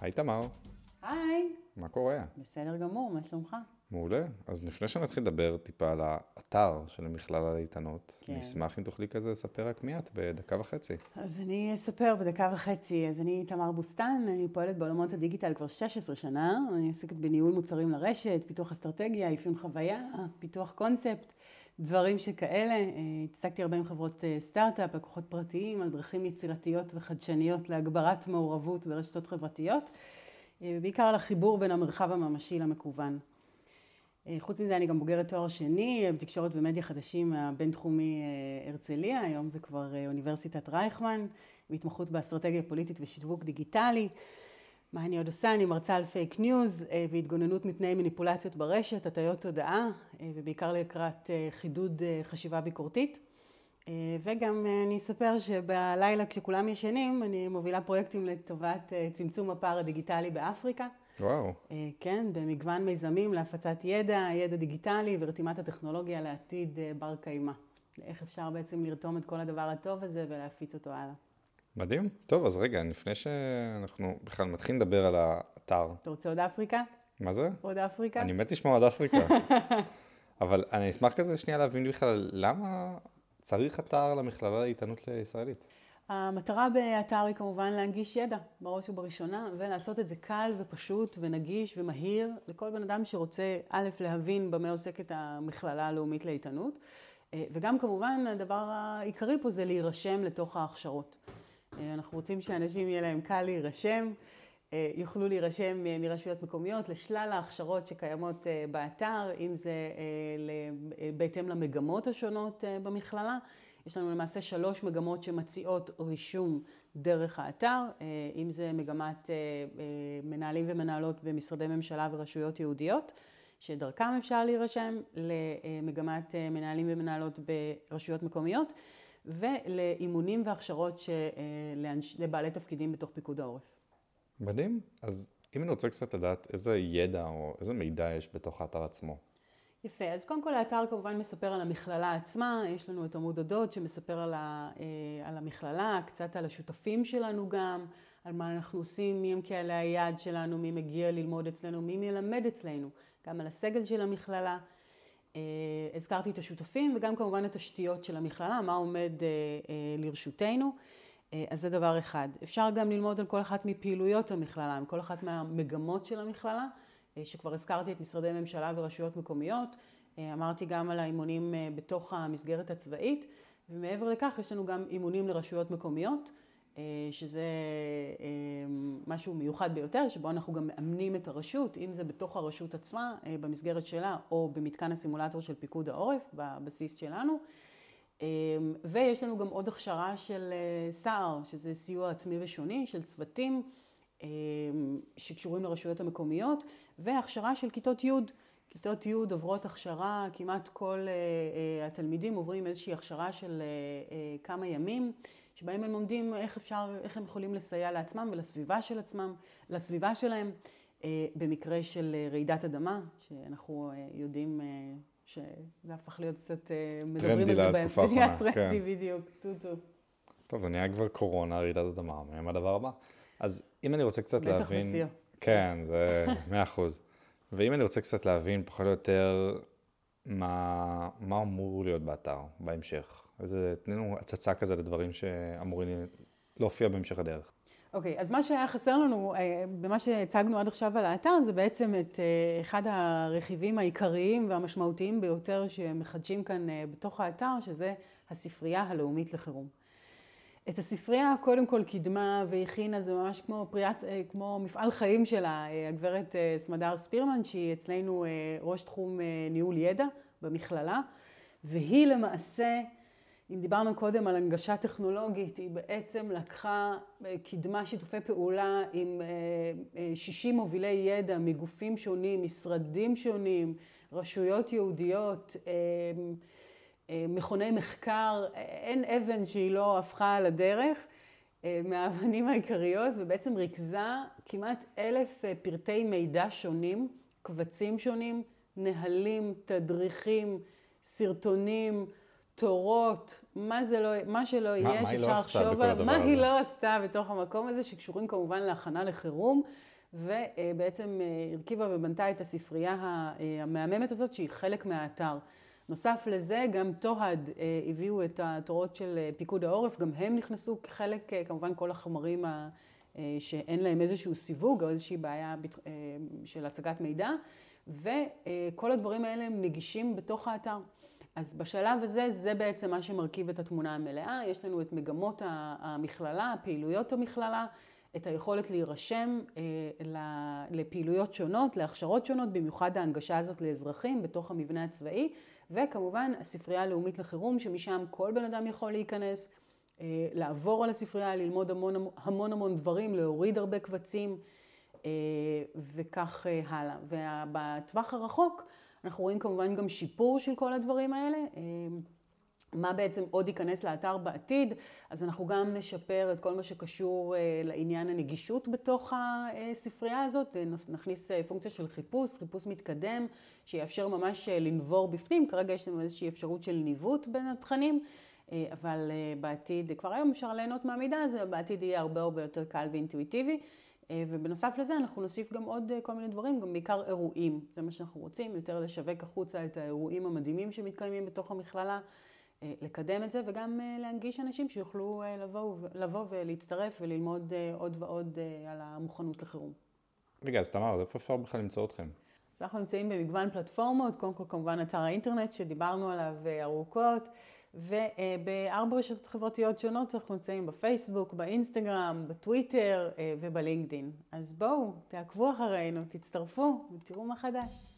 היי תמר, היי, מה קורה? בסדר גמור, מה שלומך? מעולה. אז לפני שנתחיל לדבר טיפה על האתר של המכללה לאיתנות, כן. אני אשמח אם תוכלי כזה לספר רק מי את בדקה וחצי. אז אני אספר בדקה וחצי. אז אני תמר בוסתן, אני פועלת בעולמות הדיגיטל כבר 16 שנה. אני עוסקת בניהול מוצרים לרשת, פיתוח אסטרטגיה, אפיון חוויה, פיתוח קונספט, דברים שכאלה. אה, התעסקתי הרבה עם חברות אה, סטארט-אפ, לקוחות פרטיים, על דרכים יצירתיות וחדשניות להגברת מעורבות ברשתות חברתיות, אה, ובעיקר על החיבור בין המרחב הממשי למקוון. אה, חוץ מזה אני גם בוגרת תואר שני אה, בתקשורת ומדיה חדשים מהבינתחומי אה, הרצליה, היום זה כבר אה, אוניברסיטת רייכמן, בהתמחות באסטרטגיה פוליטית ושיווק דיגיטלי. מה אני עוד עושה? אני מרצה על פייק ניוז אה, והתגוננות מפני מניפולציות ברשת, הטיות תודעה, אה, ובעיקר לקראת אה, חידוד אה, חשיבה ביקורתית. אה, וגם אה, אני אספר שבלילה כשכולם ישנים, אני מובילה פרויקטים לטובת אה, צמצום הפער הדיגיטלי באפריקה. וואו, אה, כן, במגוון מיזמים להפצת ידע, ידע דיגיטלי ורתימת הטכנולוגיה לעתיד אה, בר קיימא. איך אפשר בעצם לרתום את כל הדבר הטוב הזה ולהפיץ אותו הלאה. מדהים. טוב, אז רגע, לפני שאנחנו בכלל מתחילים לדבר על האתר, אתה רוצה עוד אפריקה? מה זה? עוד אפריקה? אני מת לשמוע עד אפריקה. אבל אני אשמח כזה שנייה להבין בכלל למה צריך אתר למכללה לאיתנות לישראלית. המטרה באתר היא כמובן להנגיש ידע, בראש ובראשונה, ולעשות את זה קל ופשוט ונגיש ומהיר לכל בן אדם שרוצה, א', להבין במה עוסקת המכללה הלאומית לאיתנות, אה, וגם כמובן הדבר העיקרי פה זה להירשם לתוך ההכשרות. אה, אנחנו רוצים שאנשים יהיה להם קל להירשם, יוכלו להירשם אה, מרשויות מקומיות לשלל ההכשרות שקיימות אה, באתר, אם זה אה, אה, בהתאם למגמות השונות אה, במכללה. יש לנו למעשה שלוש מגמות שמציעות רישום דרך האתר, אה, אם זה מגמת אה, אה, מנהלים ומנהלות במשרדי ממשלה ורשויות יהודיות, שדרכם אפשר להירשם, למגמת אה, מנהלים ומנהלות ברשויות מקומיות, ולאימונים והכשרות ש- אה, לאנש- לבעלי תפקידים בתוך פיקוד העורף. מדהים. אז אם אני רוצה קצת לדעת איזה ידע או איזה מידע יש בתוך האתר עצמו. יפה, אז קודם כל האתר כמובן מספר על המכללה עצמה, יש לנו את עמוד הדוד שמספר על, ה, אה, על המכללה, קצת על השותפים שלנו גם, על מה אנחנו עושים, מי הם קהלי היעד שלנו, מי מגיע ללמוד אצלנו, מי מלמד אצלנו, גם על הסגל של המכללה. אה, הזכרתי את השותפים וגם כמובן את השתיות של המכללה, מה עומד אה, לרשותנו. אה, אז זה דבר אחד. אפשר גם ללמוד על כל אחת מפעילויות המכללה, על כל אחת מהמגמות של המכללה, אה, שכבר הזכרתי את משרדי ממשלה ורשויות מקומיות, אה, אמרתי גם על האימונים בתוך המסגרת הצבאית, ומעבר לכך יש לנו גם אימונים לרשויות מקומיות, שזה משהו מיוחד ביותר, שבו אנחנו גם מאמנים את הרשות, אם זה בתוך הרשות עצמה, במסגרת שלה, או במתקן הסימולטור של פיקוד העורף, בבסיס שלנו. אמ, ויש לנו גם עוד הכשרה של אה, סע"ר, שזה סיוע עצמי ראשוני של צוותים אמ, שקשורים לרשויות המקומיות, והכשרה של כיתות י'. כיתות י' עוברות הכשרה, כמעט כל אה, אה, התלמידים עוברים איזושהי הכשרה של אה, אה, כמה ימים, שבהם הם לומדים איך אפשר, איך הם יכולים לסייע לעצמם ולסביבה של עצמם, לסביבה שלהם, אה, במקרה של אה, רעידת אדמה, שאנחנו אה, יודעים אה, שזה הפך להיות קצת, אה, מדברים על זה לתקופה האחרונה, טרנדי, כן. בדיוק, טוטו. טוב, זה נהיה כבר קורונה, רעידת אדמה, מה הדבר הבא? אז אם אני רוצה קצת בטח להבין... בשיאו. כן, זה מאה אחוז. ואם אני רוצה קצת להבין פחות או יותר מה, מה אמור להיות באתר בהמשך. איזה, תני לנו הצצה כזה לדברים שאמורים להופיע בהמשך הדרך. אוקיי, אז מה שהיה חסר לנו אה, במה שהצגנו עד עכשיו על האתר זה בעצם את אה, אחד הרכיבים העיקריים והמשמעותיים ביותר שמחדשים כאן אה, בתוך האתר, שזה הספרייה הלאומית לחירום. את הספרייה קודם כל קידמה והכינה, זה ממש כמו, פריאת, כמו מפעל חיים שלה, הגברת סמדר ספירמן, שהיא אצלנו ראש תחום ניהול ידע במכללה, והיא למעשה, אם דיברנו קודם על הנגשה טכנולוגית, היא בעצם לקחה, אה, קידמה שיתופי פעולה עם אה, אה, 60 מובילי ידע מגופים שונים, משרדים שונים, רשויות יהודיות, אה, אה, מכוני מחקר, אין אבן שהיא לא הפכה על הדרך אה, מהאבנים העיקריות, ובעצם ריכזה כמעט אלף אה, פרטי מידע שונים, קבצים שונים, נהלים, תדריכים, סרטונים, תורות, מה, זה לא, מה שלא מה- יהיה, לא שאפשר עשתה לחשוב עליו, מה היא הזה? לא עשתה בתוך המקום הזה, שקשורים כמובן להכנה לחירום, ובעצם אה, הרכיבה ובנתה את הספרייה אה, המהממת הזאת, שהיא חלק מהאתר. נוסף לזה, גם תוהד אה, הביאו את התורות של פיקוד העורף, גם הם נכנסו כחלק, כמובן כל החומרים ה- שאין להם איזשהו סיווג או איזושהי בעיה של הצגת מידע, וכל הדברים האלה הם נגישים בתוך האתר. אז בשלב הזה, זה בעצם מה שמרכיב את התמונה המלאה. יש לנו את מגמות המכללה, פעילויות המכללה, את היכולת להירשם אה, לפעילויות שונות, להכשרות שונות, במיוחד ההנגשה הזאת לאזרחים בתוך המבנה הצבאי, וכמובן הספרייה הלאומית לחירום, שמשם כל בן אדם יכול להיכנס, אה, לעבור על הספרייה, ללמוד המון המון המון דברים, להוריד הרבה קבצים. אה, וכך אה, הלאה. ובטווח הרחוק אנחנו רואים כמובן גם שיפור של כל הדברים האלה. אה, מה בעצם עוד ייכנס לאתר בעתיד, אז אנחנו גם נשפר את כל מה שקשור אה, לעניין הנגישות בתוך הספרייה הזאת, אה, נכניס פונקציה של חיפוש, חיפוש מתקדם, שיאפשר ממש לנבור בפנים, כרגע יש לנו איזושהי אפשרות של ניווט בין התכנים, אבל בעתיד, כבר היום אפשר ליהנות מהמידע הזה, בעתיד יהיה הרבה הרבה יותר קל ואינטואיטיבי. אה, ובנוסף לזה אנחנו נוסיף גם עוד אה, כל מיני דברים, גם בעיקר אירועים. זה מה שאנחנו רוצים, יותר לשווק החוצה את האירועים המדהימים שמתקיימים בתוך המכללה, אה, לקדם את זה וגם להנגיש אנשים שיוכלו לבוא, לבוא ולהצטרף וללמוד עוד ועוד על המוכנות לחירום. רגע, אז תמר, איפה אפשר בכלל למצוא אתכם? אז אנחנו נמצאים במגוון פלטפורמות, קודם כל כמובן אתר האינטרנט שדיברנו עליו ארוכות, ובארבע רשתות חברתיות שונות אנחנו נמצאים בפייסבוק, באינסטגרם, בטוויטר אה, ובלינקדין. אז בואו, תעקבו אחרינו, תצטרפו ותראו מה חדש.